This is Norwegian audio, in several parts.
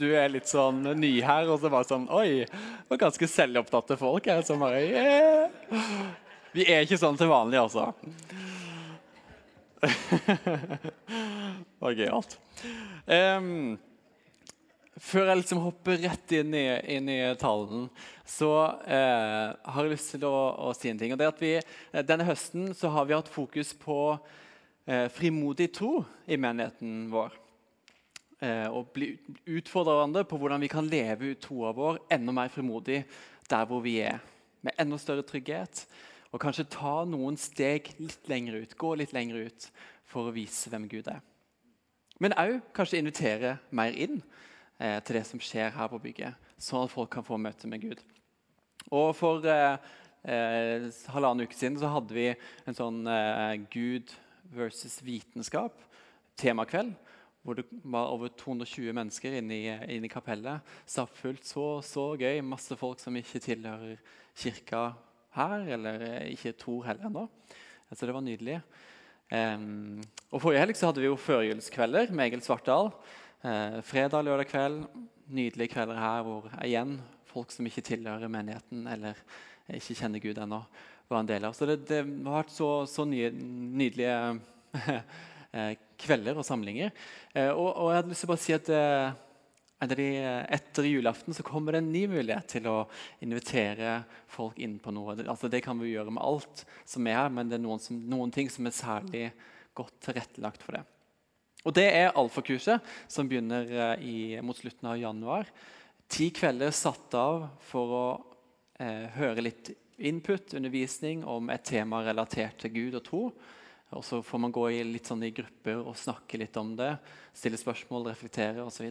du er litt sånn ny her, og så bare sånn Oi, det var ganske selvopptatte folk her som bare yeah. Vi er ikke sånn til vanlig, altså. det var gøyalt. Um, før jeg liksom hopper rett inn i, inn i talen, så uh, har jeg lyst til å, å, si en ting. og det er at vi, Denne høsten så har vi hatt fokus på uh, frimodig tro i menigheten vår eh, og bli utfordre hverandre på hvordan vi kan leve ut troa vår enda mer frimodig der hvor vi er. Med enda større trygghet. Og kanskje ta noen steg litt lenger ut, gå litt lenger ut for å vise hvem Gud er. Men òg kanskje invitere mer inn eh, til det som skjer her på bygget, sånn at folk kan få møte med Gud. Og For eh, eh, halvannen uke siden så hadde vi en sånn eh, Gud versus vitenskap temakveld hvor det var over 220 mennesker inne i, inne i kapellet. Stappfullt. Så, så gøy. Masse folk som ikke tilhører kirka her, eller ikke tror heller ennå. Så det var nydelig. Um, og Forrige helg så hadde vi jo førjulskvelder med Egil Svartdal. Uh, fredag, lørdag kveld. Nydelige kvelder her hvor igjen folk som ikke tilhører menigheten eller ikke kjenner Gud ennå, var en del av. Så det, det har vært så, så nye, nydelige Eh, kvelder og samlinger. Eh, og, og, jeg hadde lyst til å bare si at eh, etter julaften så kommer det en ny mulighet til å invitere folk inn på noe. Altså, det kan vi gjøre med alt som er her, men det er noen, som, noen ting som er særlig godt tilrettelagt for det. Og Det er alfakurset, som begynner i, mot slutten av januar. Ti kvelder satt av for å eh, høre litt input, undervisning om et tema relatert til Gud og tro. Og Så får man gå i litt sånn i grupper og snakke litt om det. Stille spørsmål, reflektere osv.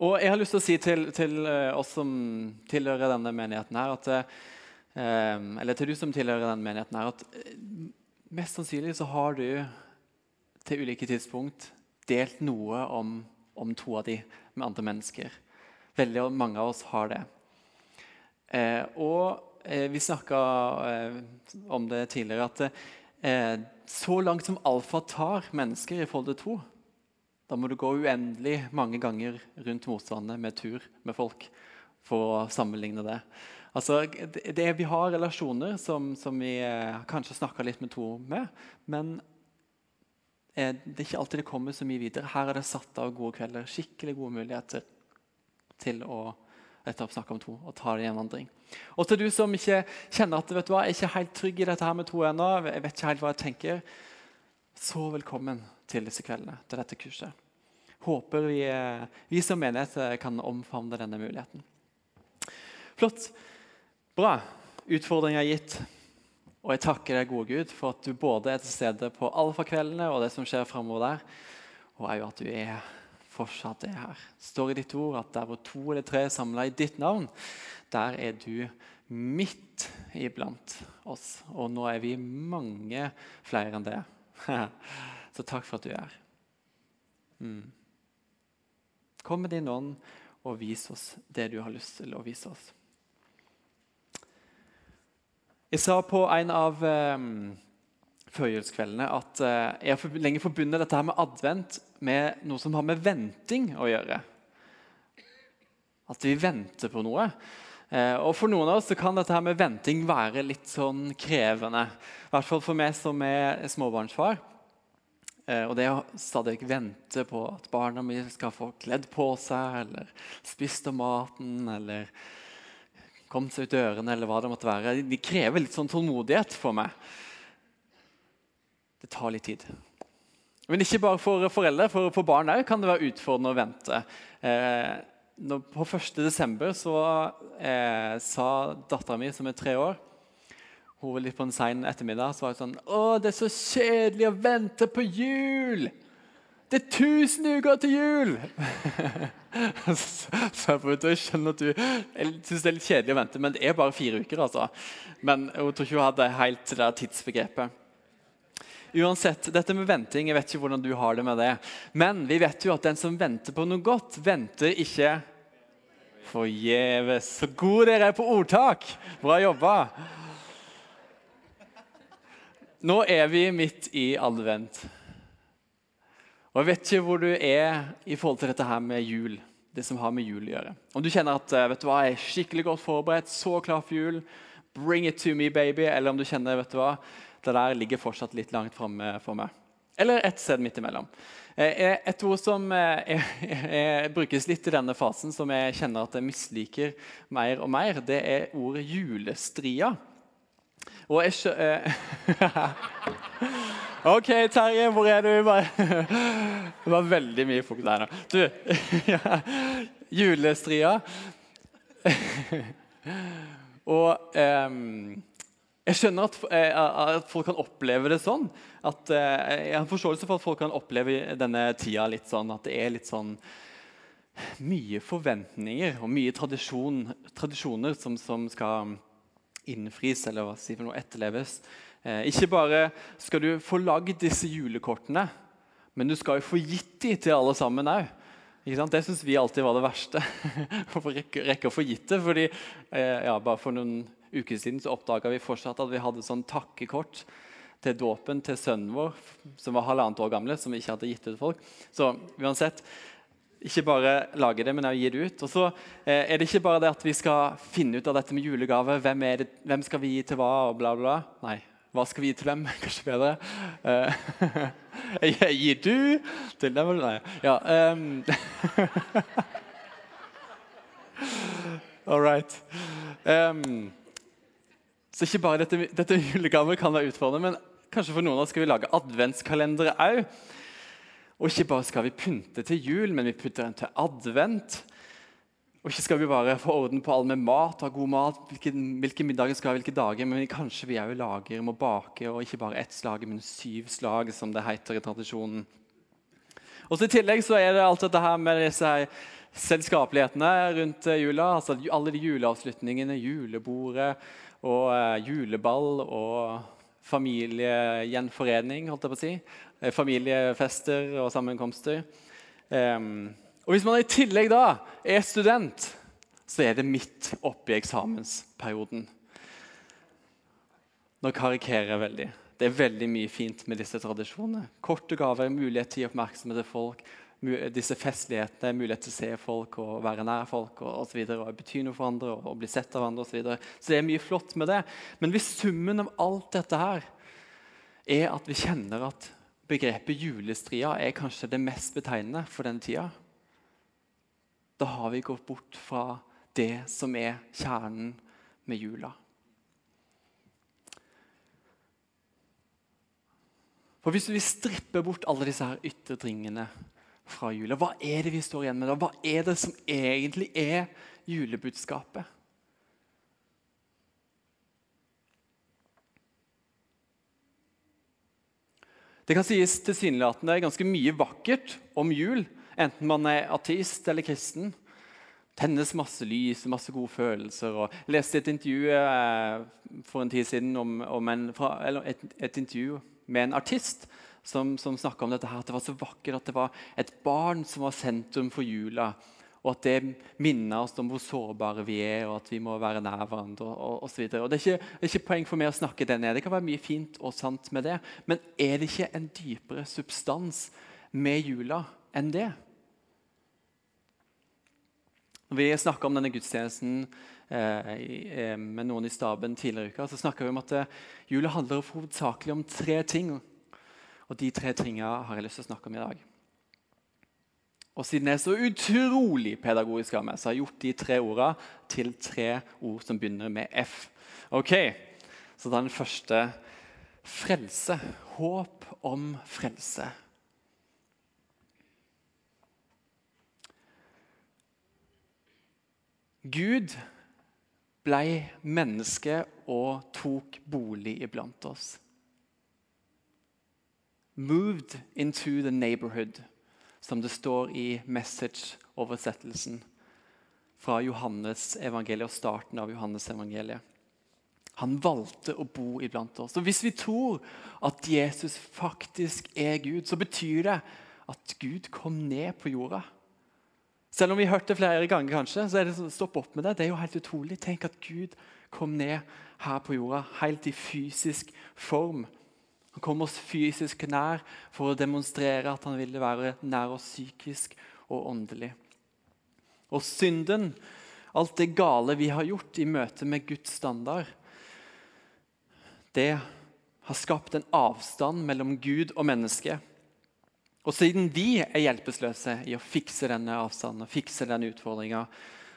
Og jeg har lyst til å si til, til uh, oss som tilhører denne menigheten her, at, uh, eller til du som tilhører denne menigheten her, at uh, mest sannsynlig så har du til ulike tidspunkt delt noe om, om troa di med andre mennesker. Veldig mange av oss har det. og Eh, vi snakka eh, om det tidligere, at eh, så langt som alfa tar mennesker i forhold til tro, da må du gå uendelig mange ganger rundt motstanden med tur med folk for å sammenligne det. Altså, det, det vi har relasjoner som, som vi kanskje snakka litt med tro med, men det er ikke alltid det kommer så mye videre. Her er det satt av gode kvelder, skikkelig gode muligheter til å etter å snakke om tro og ta det i en vandring. Og til du som ikke kjenner at vet du hva, jeg er ikke helt trygg i dette her med tro ennå, jeg vet ikke helt hva jeg tenker, så velkommen til disse kveldene, til dette kurset. Håper vi, vi som menighet kan omfavne denne muligheten. Flott. Bra. Utfordringa er gitt. Og jeg takker deg, gode Gud, for at du både er til stede på alfakveldene og det som skjer framover der, og òg at du er fortsatt er her. Det står i ditt ord at der hvor to eller tre er samla i ditt navn, der er du midt iblant oss. Og nå er vi mange flere enn det. Så takk for at du er her. Mm. Kom med din ånd og vis oss det du har lyst til å vise oss. Jeg sa på en av eh, førjulskveldene at eh, jeg har lenge forbundet dette her med advent med noe som har med venting å gjøre. At vi venter på noe. Eh, og For noen av oss kan dette her med venting være litt sånn krevende. I hvert fall for meg som er småbarnsfar. Eh, og det å stadig vente på at barna mine skal få kledd på seg eller spist av maten eller kommet seg ut dørene eller hva det måtte være, de krever litt sånn tålmodighet for meg. Det tar litt tid. Men ikke bare for foreldre, for, for barn òg kan det være utfordrende å vente. Eh, når, på 1.12. så eh, sa dattera mi, som er tre år Hun var litt på en sein ettermiddag så var hun sånn Å, det er så kjedelig å vente på jul! Det er 1000 uker til jul! så jeg, skjønner at jeg syns det er litt kjedelig å vente, men det er bare fire uker. altså. Men hun tror ikke hun hadde helt det der tidsbegrepet. Uansett, dette med venting, jeg vet ikke hvordan du har det med det. Men vi vet jo at den som venter på noe godt, venter ikke forgjeves. Så gode dere er på ordtak! Bra jobba. Nå er vi midt i advent. Og Jeg vet ikke hvor du er i forhold til dette her med jul. det som har med jul å gjøre. Om du kjenner at eh, vet du hva, jeg er skikkelig godt forberedt, så klar for jul, bring it to me, baby. Eller om du kjenner vet du hva, det der ligger fortsatt litt langt framme for meg. Eller et sted midt imellom. Eh, et ord som er, er, brukes litt i denne fasen, som jeg kjenner at jeg misliker mer og mer, det er ordet julestria. Og jeg skjø... OK, Terje, hvor er du? Det var veldig mye fokus der nå. Du, julestria. Og um, jeg skjønner at, eh, at, folk kan oppleve det sånn. At, uh, jeg har forståelse for at folk kan oppleve denne tida litt sånn at det er litt sånn mye forventninger og mye tradisjon, tradisjoner som, som skal innfris eller hva si for noe, etterleves. Eh, ikke bare skal du få lagd disse julekortene, men du skal jo få gitt dem til alle sammen òg. Det syns vi alltid var det verste. å rekke, rekke, å få gitt det. fordi eh, ja, Bare for noen uker siden så oppdaga vi fortsatt at vi hadde sånn takkekort til dåpen til sønnen vår, som var halvannet år gamle, som vi ikke hadde gitt ut til folk. Så uansett, ikke bare lage det, men også gi det ut. Og så eh, er det ikke bare det at vi skal finne ut av dette med julegave. Hvem, det, hvem skal vi gi til hva? og bla bla. Nei, hva skal vi gi til dem? Kanskje bedre. Eh, gir du til dem? Nei. Ja, um. All right. Um. Så ikke bare dette, dette julegaver kan være utfordrende, men kanskje for noen av oss skal vi lage adventskalendere òg. Og ikke bare skal vi pynte til jul, men vi putter den til advent. Og ikke skal vi bare få orden på all med mat, ha god mat, hvilke, hvilke middager skal ha hvilke dager, men kanskje vi òg lager må bake, og ikke bare ett slag, men syv slag, som det heter i tradisjonen. Og så I tillegg så er det alt dette her med disse selskapelighetene rundt jula. altså Alle de juleavslutningene, julebordet og uh, juleball og familiegjenforening, holdt jeg på å si. Eh, familiefester og sammenkomster. Og Hvis man i tillegg da er student, så er det midt oppi eksamensperioden. Nå karikerer jeg veldig. Det er veldig mye fint med disse tradisjonene. Korte gaver, mulighet til å gi oppmerksomhet til folk, disse festlighetene, mulighet til å se folk og være nær folk og, og, så videre, og bety noe for andre og, og bli sett av andre osv. Så, videre. så det er mye flott med det. Men hvis summen av alt dette her er at vi kjenner at begrepet julestria er kanskje det mest betegnende for denne tida, da har vi gått bort fra det som er kjernen med jula. For Hvis vi stripper bort alle disse her yttertingene fra jula, hva er det vi står igjen med da? Hva er det som egentlig er julebudskapet? Det kan sies tilsynelatende ganske mye vakkert om jul, enten man er ateist eller kristen. Tennes masse lys og masse gode følelser. Og jeg leste et intervju eh, for en tid siden om, om en, et, et, intervju med en artist som, som snakka om dette her, at det var så vakkert at det var et barn som var sentrum for jula. Og at det minner oss om hvor sårbare vi er, og at vi må være nær hverandre. og, og, og det, er ikke, det er ikke poeng for meg å snakke det ned. Det kan være mye fint og sant med det. Men er det ikke en dypere substans med jula enn det? Når vi snakka om denne gudstjenesten eh, eh, med noen i staben tidligere i uka, så snakka vi om at eh, jula handler hovedsakelig om tre ting. Og de tre tingene har jeg lyst til å snakke om i dag. Og siden jeg er så utrolig pedagogisk av meg, så har jeg gjort de tre ordene til tre ord som begynner med F. Ok, Så da den første frelse. Håp om frelse. Gud blei menneske og tok bolig iblant oss. Moved into the neighborhood, som det står i message-oversettelsen fra Johannes evangeliet og starten av Johannes evangeliet. Han valgte å bo iblant oss. Og Hvis vi tror at Jesus faktisk er Gud, så betyr det at Gud kom ned på jorda. Selv om vi hørte det flere ganger, kanskje, så er det sånn, stopp opp med det. Det er jo helt utrolig. Tenk at Gud kom ned her på jorda, helt i fysisk form. Han kom oss fysisk nær for å demonstrere at han ville være nær oss psykisk og åndelig. Og synden, alt det gale vi har gjort i møte med Guds standard, det har skapt en avstand mellom Gud og menneske. Og siden vi er hjelpeløse i å fikse denne avstanden fikse denne utfordringa,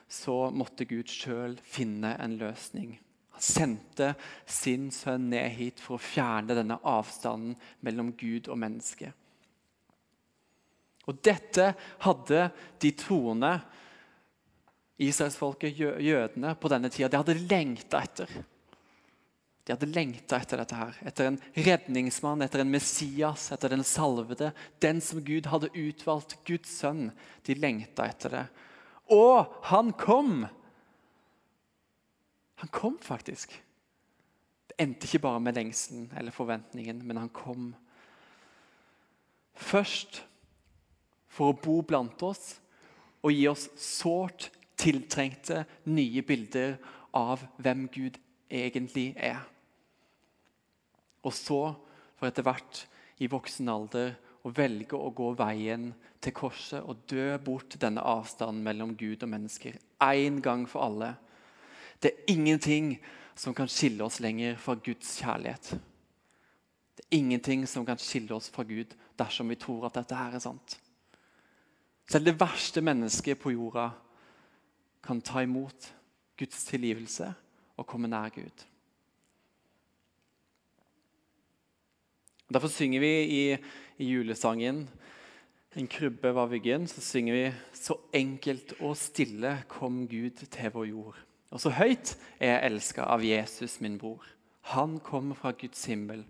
så måtte Gud sjøl finne en løsning. Sendte sin sønn ned hit for å fjerne denne avstanden mellom Gud og menneske. Og Dette hadde de troende, israelsfolket, jødene, på denne tida, de hadde lengta etter. De hadde lengta etter dette her, etter en redningsmann, etter en Messias, etter den salvede. Den som Gud hadde utvalgt, Guds sønn. De lengta etter det. Og han kom! Han kom faktisk. Det endte ikke bare med lengselen eller forventningen, men han kom. Først for å bo blant oss og gi oss sårt tiltrengte nye bilder av hvem Gud egentlig er. Og så, for etter hvert i voksen alder, å velge å gå veien til korset og dø bort denne avstanden mellom Gud og mennesker. Én gang for alle. Det er ingenting som kan skille oss lenger fra Guds kjærlighet. Det er ingenting som kan skille oss fra Gud dersom vi tror at dette her er sant. Selv det verste mennesket på jorda kan ta imot Guds tilgivelse og komme nær Gud. Derfor synger vi i, i julesangen 'En krybbe var vyggen'. Så synger vi 'Så enkelt og stille kom Gud til vår jord'. Og så høyt er jeg elska av Jesus, min bror. Han kom fra Guds himmel.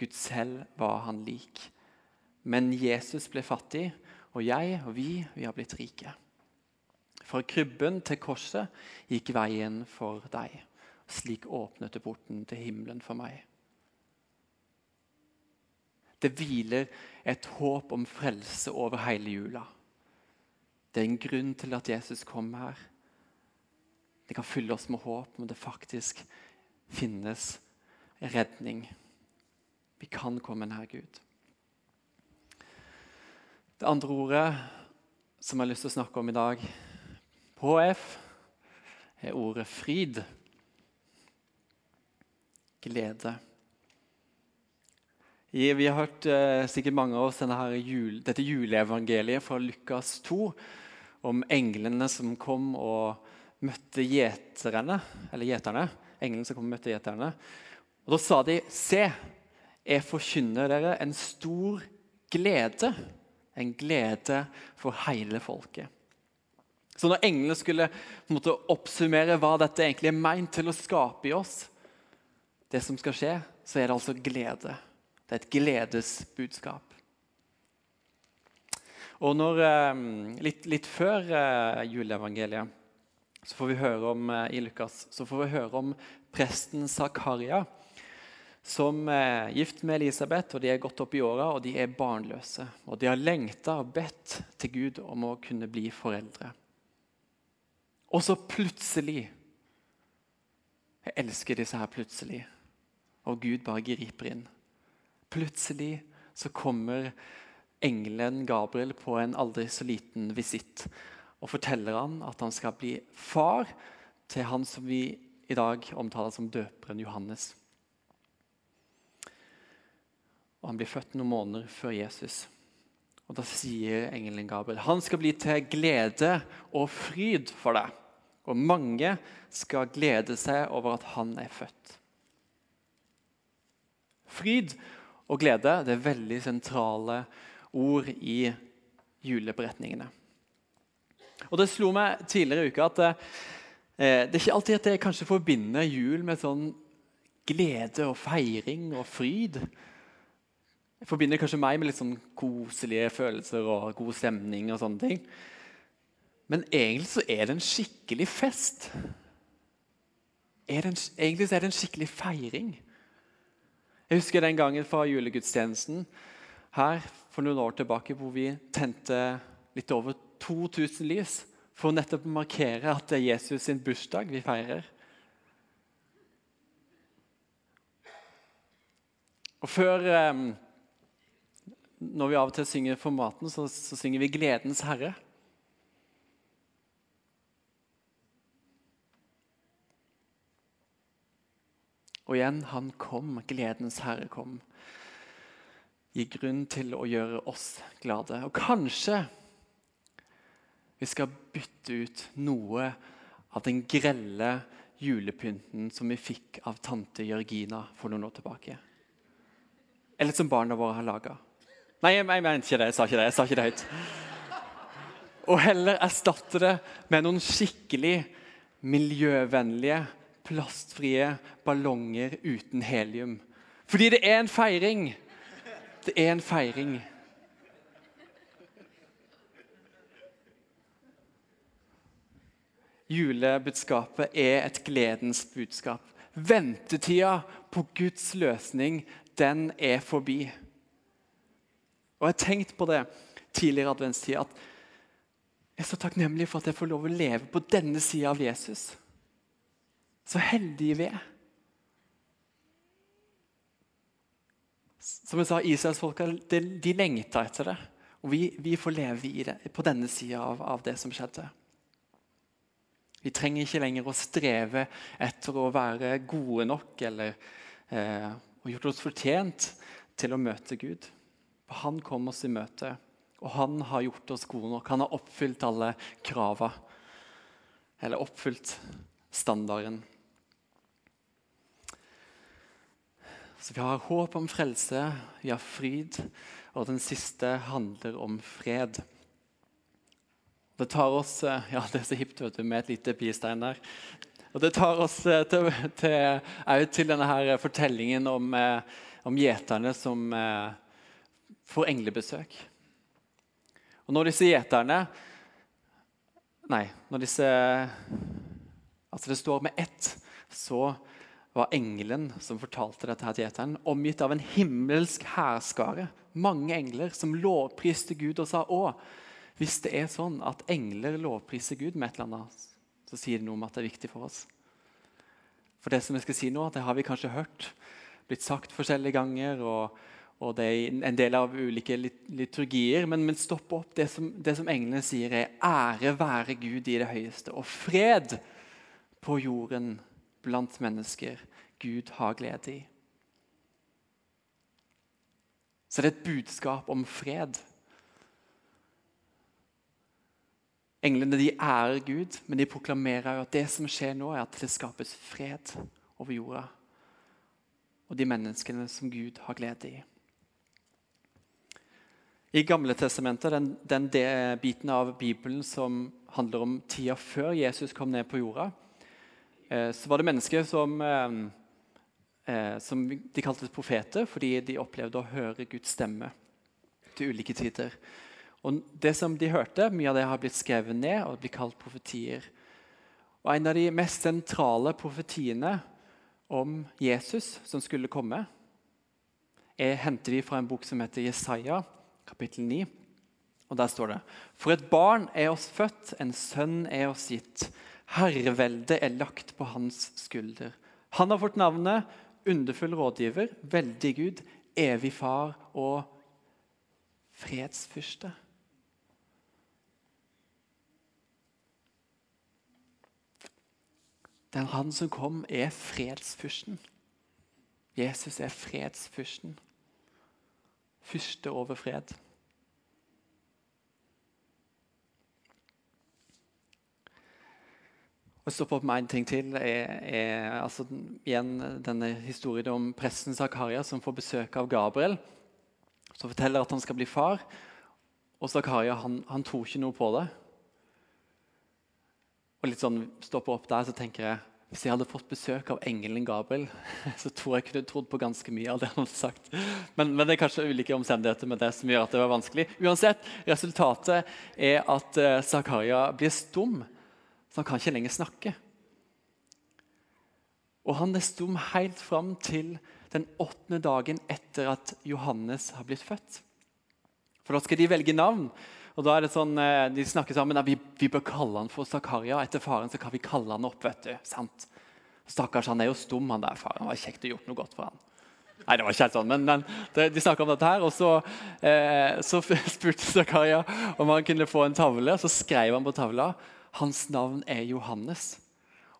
Gud selv var han lik. Men Jesus ble fattig, og jeg og vi, vi har blitt rike. Fra krybben til korset gikk veien for deg. Slik åpnet det porten til himmelen for meg. Det hviler et håp om frelse over hele jula. Det er en grunn til at Jesus kom her. Det kan fylle oss med håp om det faktisk finnes redning. Vi kan komme nær Gud. Det andre ordet som jeg har lyst til å snakke om i dag, på HF, er ordet fryd. Glede. Vi har hørt eh, sikkert mange av oss jul, dette juleevangeliet fra Lukas 2 om englene som kom og møtte gjeterne. Eller gjeterne. Englene som kom og møtte gjeterne. Og Da sa de, 'Se, jeg forkynner dere en stor glede.' En glede for hele folket. Så når englene skulle måte, oppsummere hva dette egentlig er meint til å skape i oss, det som skal skje, så er det altså glede. Det er et gledesbudskap. Og når, eh, litt, litt, før uh, juleevangeliet så får vi høre om, uh, i Lukas så får vi høre om presten Zakaria, som er gift med Elisabeth. og De er gått opp i åra og de er barnløse. Og De har lengta og bedt til Gud om å kunne bli foreldre. Og så plutselig Jeg elsker disse her plutselig. Og Gud bare griper inn. Plutselig så kommer engelen Gabriel på en aldri så liten visitt og forteller han at han skal bli far til han som vi i dag omtaler som døperen Johannes. Og Han blir født noen måneder før Jesus. Og Da sier engelen Gabriel han skal bli til glede og fryd for deg. Og mange skal glede seg over at han er født. Fryd og glede det er veldig sentrale ord i juleberetningene. Og Det slo meg tidligere i uka at eh, det er ikke alltid at jeg kanskje forbinder jul med sånn glede og feiring og fryd. Jeg forbinder kanskje meg med litt sånn koselige følelser og god stemning. og sånne ting. Men egentlig så er det en skikkelig fest. Er en, egentlig så er det en skikkelig feiring. Jeg husker den gangen fra julegudstjenesten her for noen år tilbake hvor vi tente litt over 2000 lys for å nettopp markere at det er Jesus sin bursdag vi feirer. Og før eh, Når vi av og til synger for maten, så, så synger vi 'Gledens Herre'. Og igjen, han kom. Gledens Herre kom. Gi grunn til å gjøre oss glade. Og kanskje vi skal bytte ut noe av den grelle julepynten som vi fikk av tante Jørgina for noen år tilbake. Eller som barna våre har laga. Nei, jeg, jeg mente ikke det. Jeg sa ikke det. Jeg sa ikke det høyt. Og heller erstatte det med noen skikkelig miljøvennlige, plastfrie ballonger uten helium. Fordi det er en feiring. Det er en feiring. Julebudskapet er et gledens budskap. Ventetida på Guds løsning, den er forbi. Og Jeg har tenkt på det tidligere adventstid, at jeg er så takknemlig for at jeg får lov å leve på denne sida av Jesus. Så heldige vi er. Som jeg sa, Israelsfolka de, de lengta etter det. Og vi, vi får leve det, på denne sida av, av det som skjedde. Vi trenger ikke lenger å streve etter å være gode nok eller eh, og gjort oss fortjent til å møte Gud. For Han kom oss i møte, og han har gjort oss gode nok. Han har oppfylt alle krava, eller oppfylt standarden. Så vi har håp om frelse, vi har fryd, og den siste handler om fred. Det tar oss eh, ja, det er så hipt med et lite pistein der. Og Det tar oss eh, til, til, til denne her fortellingen om, eh, om gjeterne som får englebesøk. Og når disse gjeterne Nei, når disse Altså, det står med ett, så var engelen som fortalte dette her til gjeteren, omgitt av en himmelsk hærskare. Mange engler som lovpriste Gud og sa 'Å, hvis det er sånn at engler lovpriser Gud med et eller annet, så sier det noe om at det er viktig for oss. For det som jeg skal si nå, det har vi kanskje hørt, blitt sagt forskjellige ganger. og, og det er en del av ulike liturgier. Men, men stopp opp. Det som, det som englene sier, er ære være Gud i det høyeste, og fred på jorden blant mennesker Gud har glede i. Så det er et budskap om fred. Englene de ærer Gud, men de proklamerer at det som skjer nå, er at det skapes fred over jorda. Og de menneskene som Gud har glede i. I Gamle testamentet, den, den biten av Bibelen som handler om tida før Jesus kom ned på jorda, eh, så var det mennesker som, eh, eh, som de kalte profeter fordi de opplevde å høre Guds stemme til ulike tider. Og det som de hørte, Mye av det har blitt skrevet ned og blir kalt profetier. Og En av de mest sentrale profetiene om Jesus som skulle komme, er, henter vi fra en bok som heter Jesaja, kapittel 9. Og Der står det For et barn er oss født, en sønn er oss gitt. Herreveldet er lagt på hans skulder. Han har fått navnet Underfull rådgiver, veldig Gud, evig far og fredsfyrste. Den han som kom, er fredsfyrsten. Jesus er fredsfyrsten. Fyrste over fred. Å stoppe opp med en ting til er, er altså, igjen denne historien om presten Zakaria som får besøk av Gabriel. Som forteller at han skal bli far. Og Zakaria han, han tror ikke noe på det og litt sånn stopper opp der, så tenker jeg hvis jeg hadde fått besøk av engelen Gabriel, så tror jeg kunne trodd på ganske mye av det han hadde sagt. Men, men, det er kanskje ulike omstendigheter med det som gjør at det var vanskelig. Uansett, Resultatet er at uh, Zakaria blir stum, så han kan ikke lenger snakke. Og han er stum helt fram til den åttende dagen etter at Johannes har blitt født. For da skal de velge navn. Og da er det sånn, eh, De snakker sammen at vi, vi bør kalle han for Zakaria. Etter faren så kan vi kalle han opp. vet du, sant? Stakkars, han er jo stum, han der faren. Det var kjekt å gjort noe godt for han. Nei, det var ikke helt sånn, men, men de snakka om dette her. Og så, eh, så spurte Zakaria om han kunne få en tavle. Så skrev han på tavla hans navn er Johannes.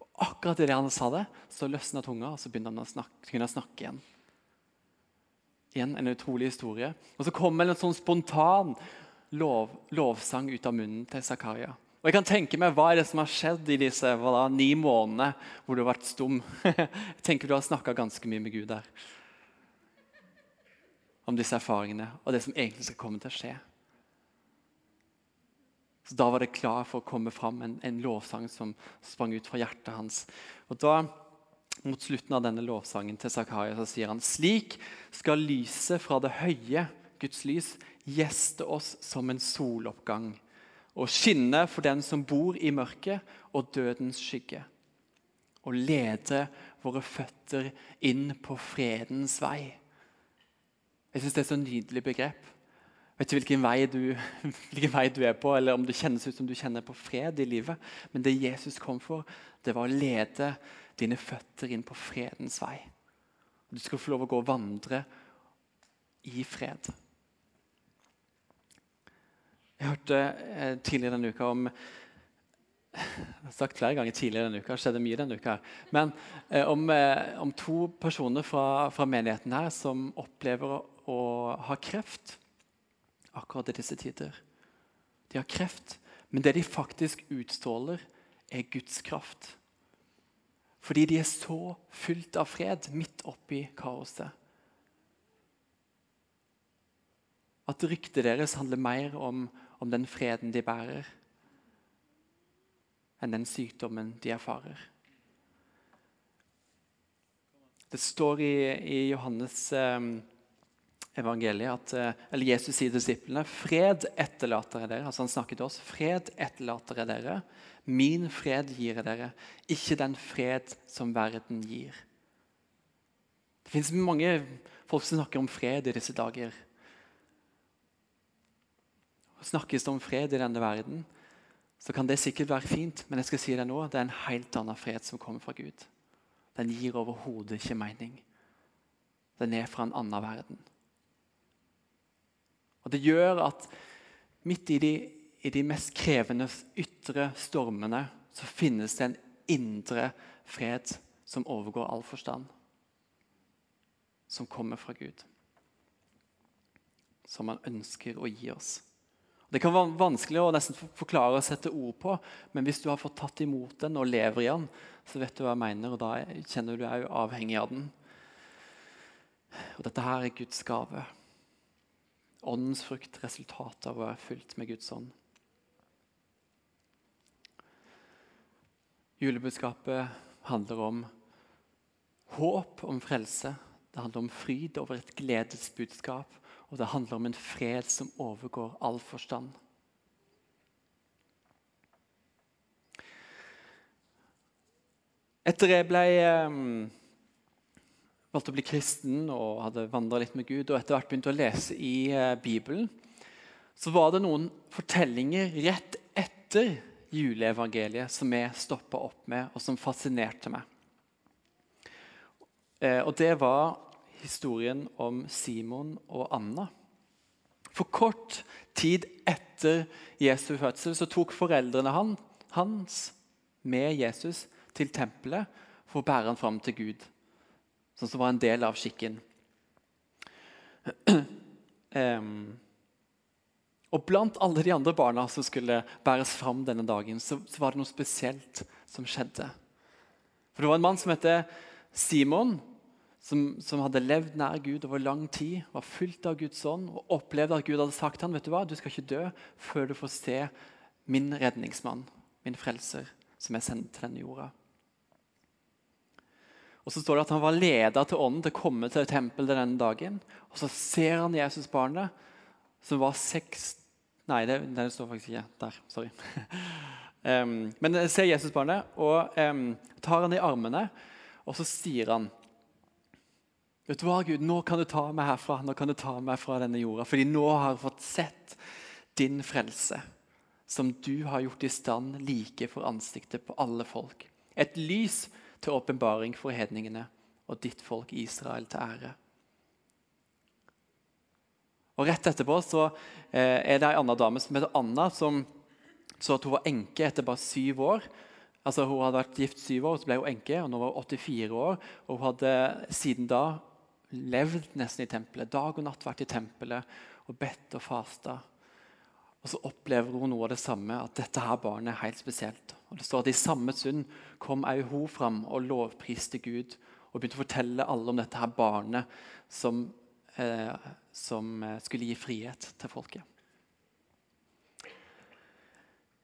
Og akkurat idet han sa det, så løsna tunga, og så begynte han å snakke, kunne han snakke igjen. Igjen en utrolig historie. Og så kommer en sånn spontan lov, lovsang ut av munnen til Zakaria. Og jeg kan tenke meg, Hva er det som har skjedd i disse da, ni månedene hvor du har vært stum? jeg tenker Du har snakka ganske mye med Gud der. Om disse erfaringene og det som egentlig skal komme til å skje. Så Da var det klar for å komme fram en, en lovsang som sprang ut fra hjertet hans. Og da, Mot slutten av denne lovsangen til Zakaria så sier han slik skal lyset fra det høye, Guds lys, gjeste oss som en soloppgang og skinne for den som bor i mørket og dødens skygge. Og lede våre føtter inn på fredens vei. Jeg syns det er et så nydelig begrep. Vet ikke hvilken vei, du, hvilken vei du er på, eller om det kjennes ut som du kjenner på fred i livet. Men det Jesus kom for, det var å lede dine føtter inn på fredens vei. Du skal få lov å gå og vandre i fred. Jeg hørte eh, tidligere denne uka om jeg har sagt flere ganger tidligere denne uka, skjedde mye denne uka. Men eh, om, eh, om, to personer fra, fra, menigheten her som opplever å, å, ha kreft akkurat i disse tider. De har kreft, men det de faktisk utstråler, er Guds kraft. Fordi de er så fylt av fred midt oppi kaoset. At ryktet deres handler mer om om den freden de bærer, enn den sykdommen de erfarer. Det står i, i Johannes eh, evangeliet at eh, eller Jesus sier til disiplene fred etterlater jeg dere. altså Han snakker til oss. Fred etterlater jeg dere. Min fred gir jeg dere, ikke den fred som verden gir. Det fins mange folk som snakker om fred i disse dager snakkes det om fred i denne verden, så kan det sikkert være fint, men jeg skal si det nå, det er en helt annen fred som kommer fra Gud. Den gir overhodet ikke mening. Den er fra en annen verden. Og Det gjør at midt i de, i de mest krevende ytre stormene så finnes det en indre fred som overgår all forstand. Som kommer fra Gud. Som han ønsker å gi oss. Det kan være vanskelig å nesten forklare og sette ord på, men hvis du har fått tatt imot den og lever i den, så vet du hva jeg mener, og da kjenner du deg avhengig av den. Og Dette her er Guds gave. Åndens frukt, resultatet av å være fylt med Guds ånd. Julebudskapet handler om håp om frelse. Det handler om fryd over et gledesbudskap. Og det handler om en fred som overgår all forstand. Etter jeg ble um, valgte å bli kristen og hadde vandra litt med Gud, og etter hvert begynte å lese i uh, Bibelen, så var det noen fortellinger rett etter juleevangeliet som jeg stoppa opp med, og som fascinerte meg. Uh, og det var historien om Simon og Anna. For kort tid etter Jesu fødsel så tok foreldrene hans med Jesus til tempelet for å bære han fram til Gud, sånn som var en del av skikken. Um, og Blant alle de andre barna som skulle bæres fram denne dagen, så, så var det noe spesielt som skjedde. For Det var en mann som heter Simon, som, som, hadde levd nær Gud over lang tid, var fylt av Guds ånd og opplevde at Gud hadde sagt til ham vet du hva, du skal ikke dø før du får se min redningsmann, min frelser, som er sendt til denne jorda. Og Så står det at han var leder til ånden til å komme til tempelet denne dagen. Og Så ser han Jesusbarnet, som var seks Nei, det, det står faktisk ikke der. Sorry. um, men ser Jesusbarnet og um, tar han i armene, og så sier han Vet du hva, Gud, nå kan du ta meg herfra, nå kan du ta meg fra denne jorda. Fordi nå har jeg fått sett din frelse, som du har gjort i stand like for ansiktet på alle folk. Et lys til åpenbaring for hedningene og ditt folk Israel til ære. Og Rett etterpå så eh, er det ei anna dame som heter Anna, som så at hun var enke etter bare syv år. Altså Hun hadde vært gift syv år, så ble hun enke, og nå var hun 84 år. Og hun hadde siden da levd nesten i tempelet. Dag og natt vært i tempelet og bedt og fasta. Og så opplever hun noe av det samme, at dette her barnet er helt spesielt. Og det står at I samme stund kom også hun fram og lovpriste Gud og begynte å fortelle alle om dette her barnet som, eh, som eh, skulle gi frihet til folket.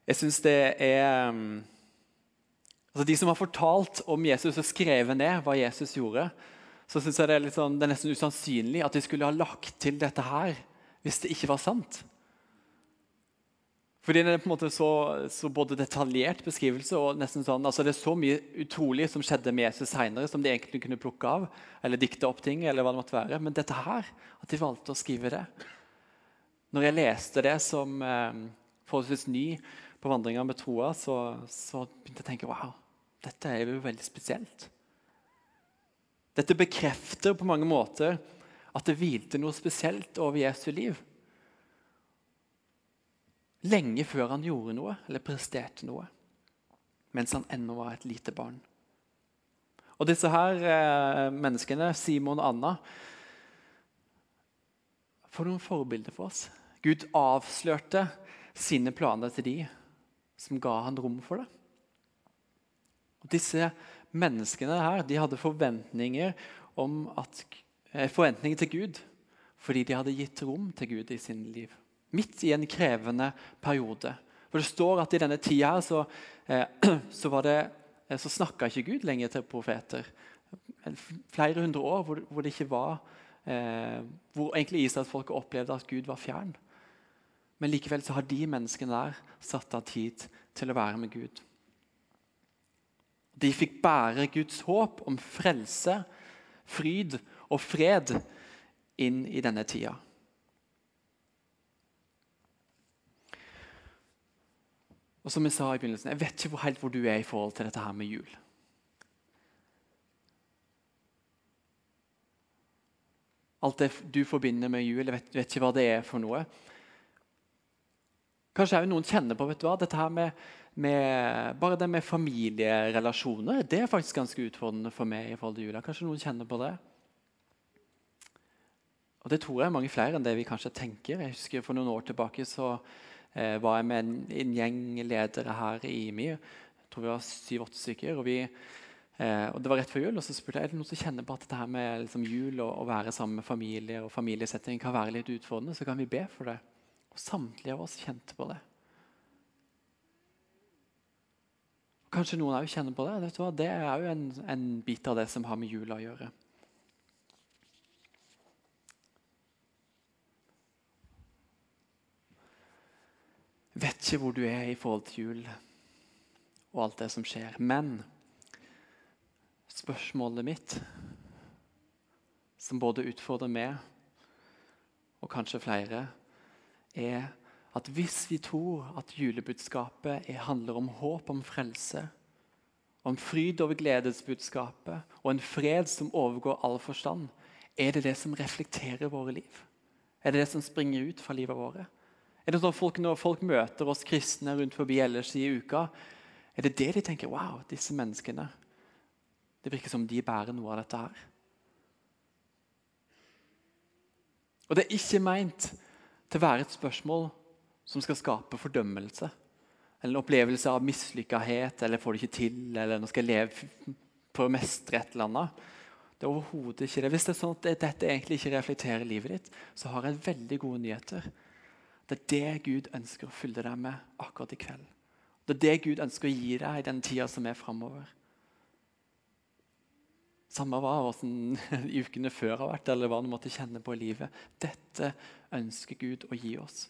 Jeg syns det er mm, altså De som har fortalt om Jesus og skrevet ned hva Jesus gjorde, så synes jeg det er, sånn, det er nesten usannsynlig at de skulle ha lagt til dette her hvis det ikke var sant. Fordi Det er på en måte så, så både detaljert beskrivelse og nesten sånn, altså det er så mye utrolig som skjedde med Jesus senere, som de egentlig kunne plukke av eller dikte opp ting. eller hva det måtte være. Men dette her, at de valgte å skrive det Når jeg leste det som eh, forholdsvis ny på vandringa med troa, så, så, begynte jeg å tenke wow, dette er jo veldig spesielt. Dette bekrefter på mange måter at det hvilte noe spesielt over Jesu liv. Lenge før han gjorde noe eller presterte noe. Mens han ennå var et lite barn. Og disse her eh, menneskene, Simon og Anna, får noen forbilder for oss. Gud avslørte sine planer til de som ga han rom for det. Og disse menneskene her, de hadde forventninger, at, eh, forventninger til Gud fordi de hadde gitt rom til Gud i sin liv. Midt i en krevende periode. For Det står at i denne tida så, eh, så, eh, så snakka ikke Gud lenger til profeter. Flere hundre år hvor, hvor det ikke var eh, Hvor egentlig Israelsfolket opplevde at Gud var fjern. Men likevel så har de menneskene der satt av tid til å være med Gud. De fikk bære Guds håp om frelse, fryd og fred inn i denne tida. Og som Jeg sa i begynnelsen, jeg vet ikke helt hvor du er i forhold til dette her med jul. Alt det du forbinder med jul, jeg vet, vet ikke hva det er for noe. Kanskje også noen kjenner på vet du hva, dette her med, med, bare det med familierelasjoner. Det er faktisk ganske utfordrende for meg. i forhold til jula. Kanskje noen kjenner på det? Og Det tror jeg er mange flere enn det vi kanskje tenker. Jeg husker For noen år tilbake så eh, var jeg med en, en, gjeng ledere her i IMI. Jeg tror vi var syv-åtte stykker. og vi Eh, og Det var rett før jul, og så spurte jeg er det noen som kjenner på at dette her med liksom, jul og å være sammen med familie og familiesetting kan være litt utfordrende. Så kan vi be for det. Og samtlige av oss kjente på det. Kanskje noen òg kjenner på det. Det er òg en, en, bit av det som har med jula å gjøre. Vet ikke hvor du er i forhold til jul og alt det som skjer. Men spørsmålet mitt, som både utfordrer meg og kanskje flere, er at hvis vi tror at julebudskapet handler om håp, om frelse, om fryd over gledesbudskapet og en fred som overgår all forstand, er det det som reflekterer våre liv? Er det det som springer ut fra livet våre? Er det sånn folk, Når folk møter oss kristne rundt forbi ellers i uka, er det det de tenker Wow, disse menneskene. Det virker som de bærer noe av dette her. Og det er ikke meint til å være et spørsmål som skal skape fordømmelse. Eller en opplevelse av mislykkahet eller 'får det ikke til', eller 'nå skal jeg leve på å mestre et eller annet'. Det er overhodet ikke det. Hvis det er sånn at dette egentlig ikke reflekterer livet ditt, så har jeg veldig gode nyheter. Det er det Gud ønsker å fylle deg med akkurat i kveld. Det er det Gud ønsker å gi deg i den tida som er framover. Samme hva hvordan ukene før har vært, eller hva du måtte kjenne på i livet. Dette ønsker Gud å gi oss.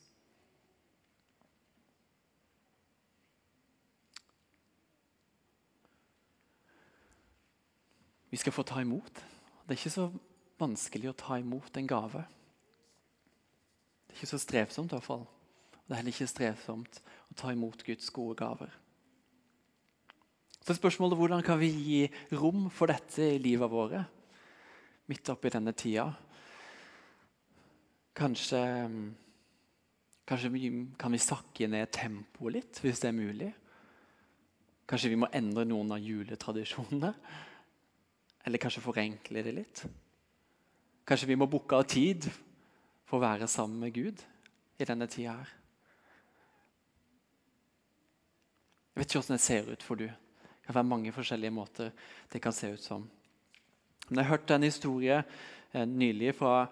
Vi skal få ta imot. Det er ikke så vanskelig å ta imot en gave. Det er ikke så strevsomt, i hvert fall. Det er heller ikke strevsomt å ta imot Guds gode gaver. Så spørsmålet er hvordan kan vi gi rom for dette i livet vårt midt oppi denne tida? Kanskje, kanskje vi, kan vi sakke ned tempoet litt, hvis det er mulig? Kanskje vi må endre noen av juletradisjonene? Eller kanskje forenkle det litt? Kanskje vi må booke av tid for å være sammen med Gud i denne tida her? Jeg vet ikke hvordan det ser ut for du. Det kan være mange forskjellige måter det kan se ut som. Men jeg hørte en historie eh, nylig fra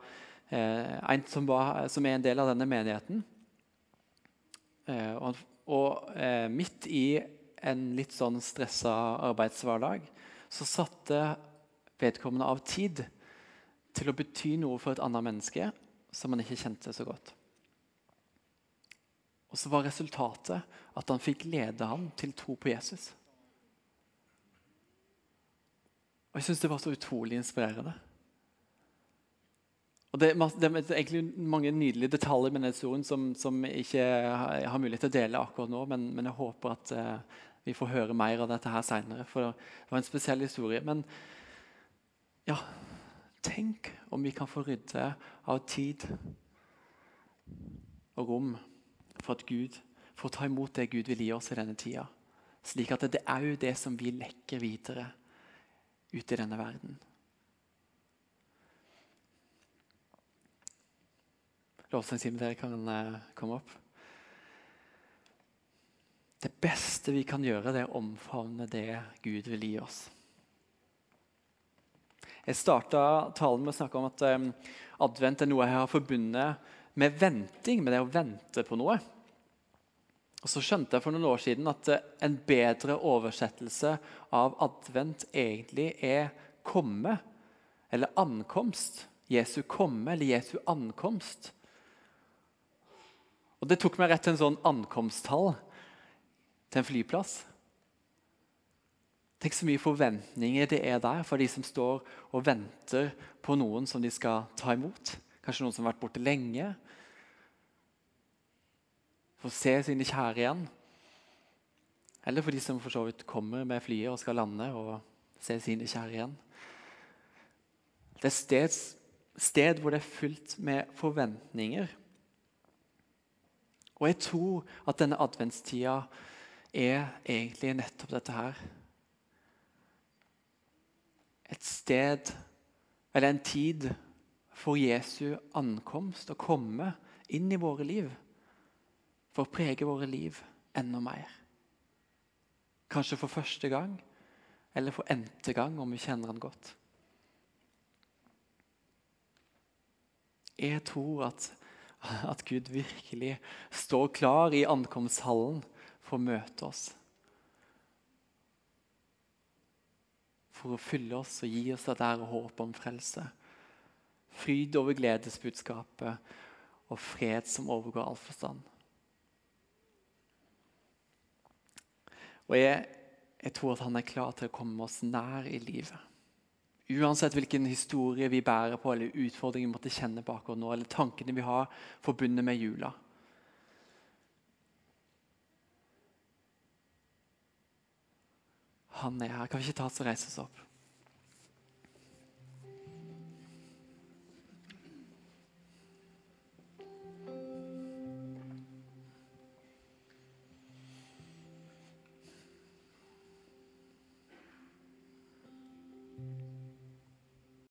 en som, var, som, er en del av denne menigheten. Eh, og, og eh, midt i en litt sånn stressa arbeidshverdag så satte vedkommende av tid til å bety noe for et annet menneske som han ikke kjente så godt. Og så var resultatet at han fikk lede ham til tro på Jesus. Og Jeg syns det var så utrolig inspirerende. Og det, det, er egentlig mange nydelige detaljer med denne historien som, som jeg ikke har, mulighet til å dele akkurat nå, men, men jeg håper at uh, vi får høre mer av dette her seinere. For det var en spesiell historie. Men ja, tenk om vi kan få rydde av tid og rom for at Gud får ta imot det Gud vil gi oss i denne tida. Slik at det er jo det som vi lekker videre ut i denne verden. Lovsangstimen, dere kan uh, komme opp. Det beste vi kan gjøre, det er å omfavne det Gud vil gi oss. Jeg starta talen med å snakke om at um, advent er noe jeg har forbundet med venting, med det å vente på noe. Og Så skjønte jeg for noen år siden at uh, en bedre oversettelse av advent egentlig er komme, eller ankomst. Jesu komme eller Jesu ankomst. Og Det tok meg rett til en sånn ankomsthall til en flyplass. Tenk så mye forventninger det er der for de som står og venter på noen som de skal ta imot. Kanskje noen som har vært borte lenge, for å se sine kjære igjen. Eller for de som for så vidt kommer med flyet og skal lande og se sine kjære igjen. Det er et sted, sted hvor det er fullt med forventninger. Og jeg tror at denne adventstida er egentlig nettopp dette her. Et sted, eller en tid, for Jesu ankomst å komme inn i våre liv for å prege våre liv enda mer. Kanskje for første gang, eller for n-te gang, om vi kjenner han godt. Jeg tror at, at Gud virkelig står klar i ankomsthallen for å møte oss. For å fylle oss og gi oss dette håp om frelse. Fryd over gledesbudskapet og fred som overgår all forstand. Og jeg, jeg, tror at han er klar til å komme oss nær i livet. Uansett hvilken historie vi bærer på, eller utfordringer vi måtte kjenne akkurat nå, eller tankene vi har forbundet med jula. Han er her. Kan vi ikke ta oss og reise oss opp?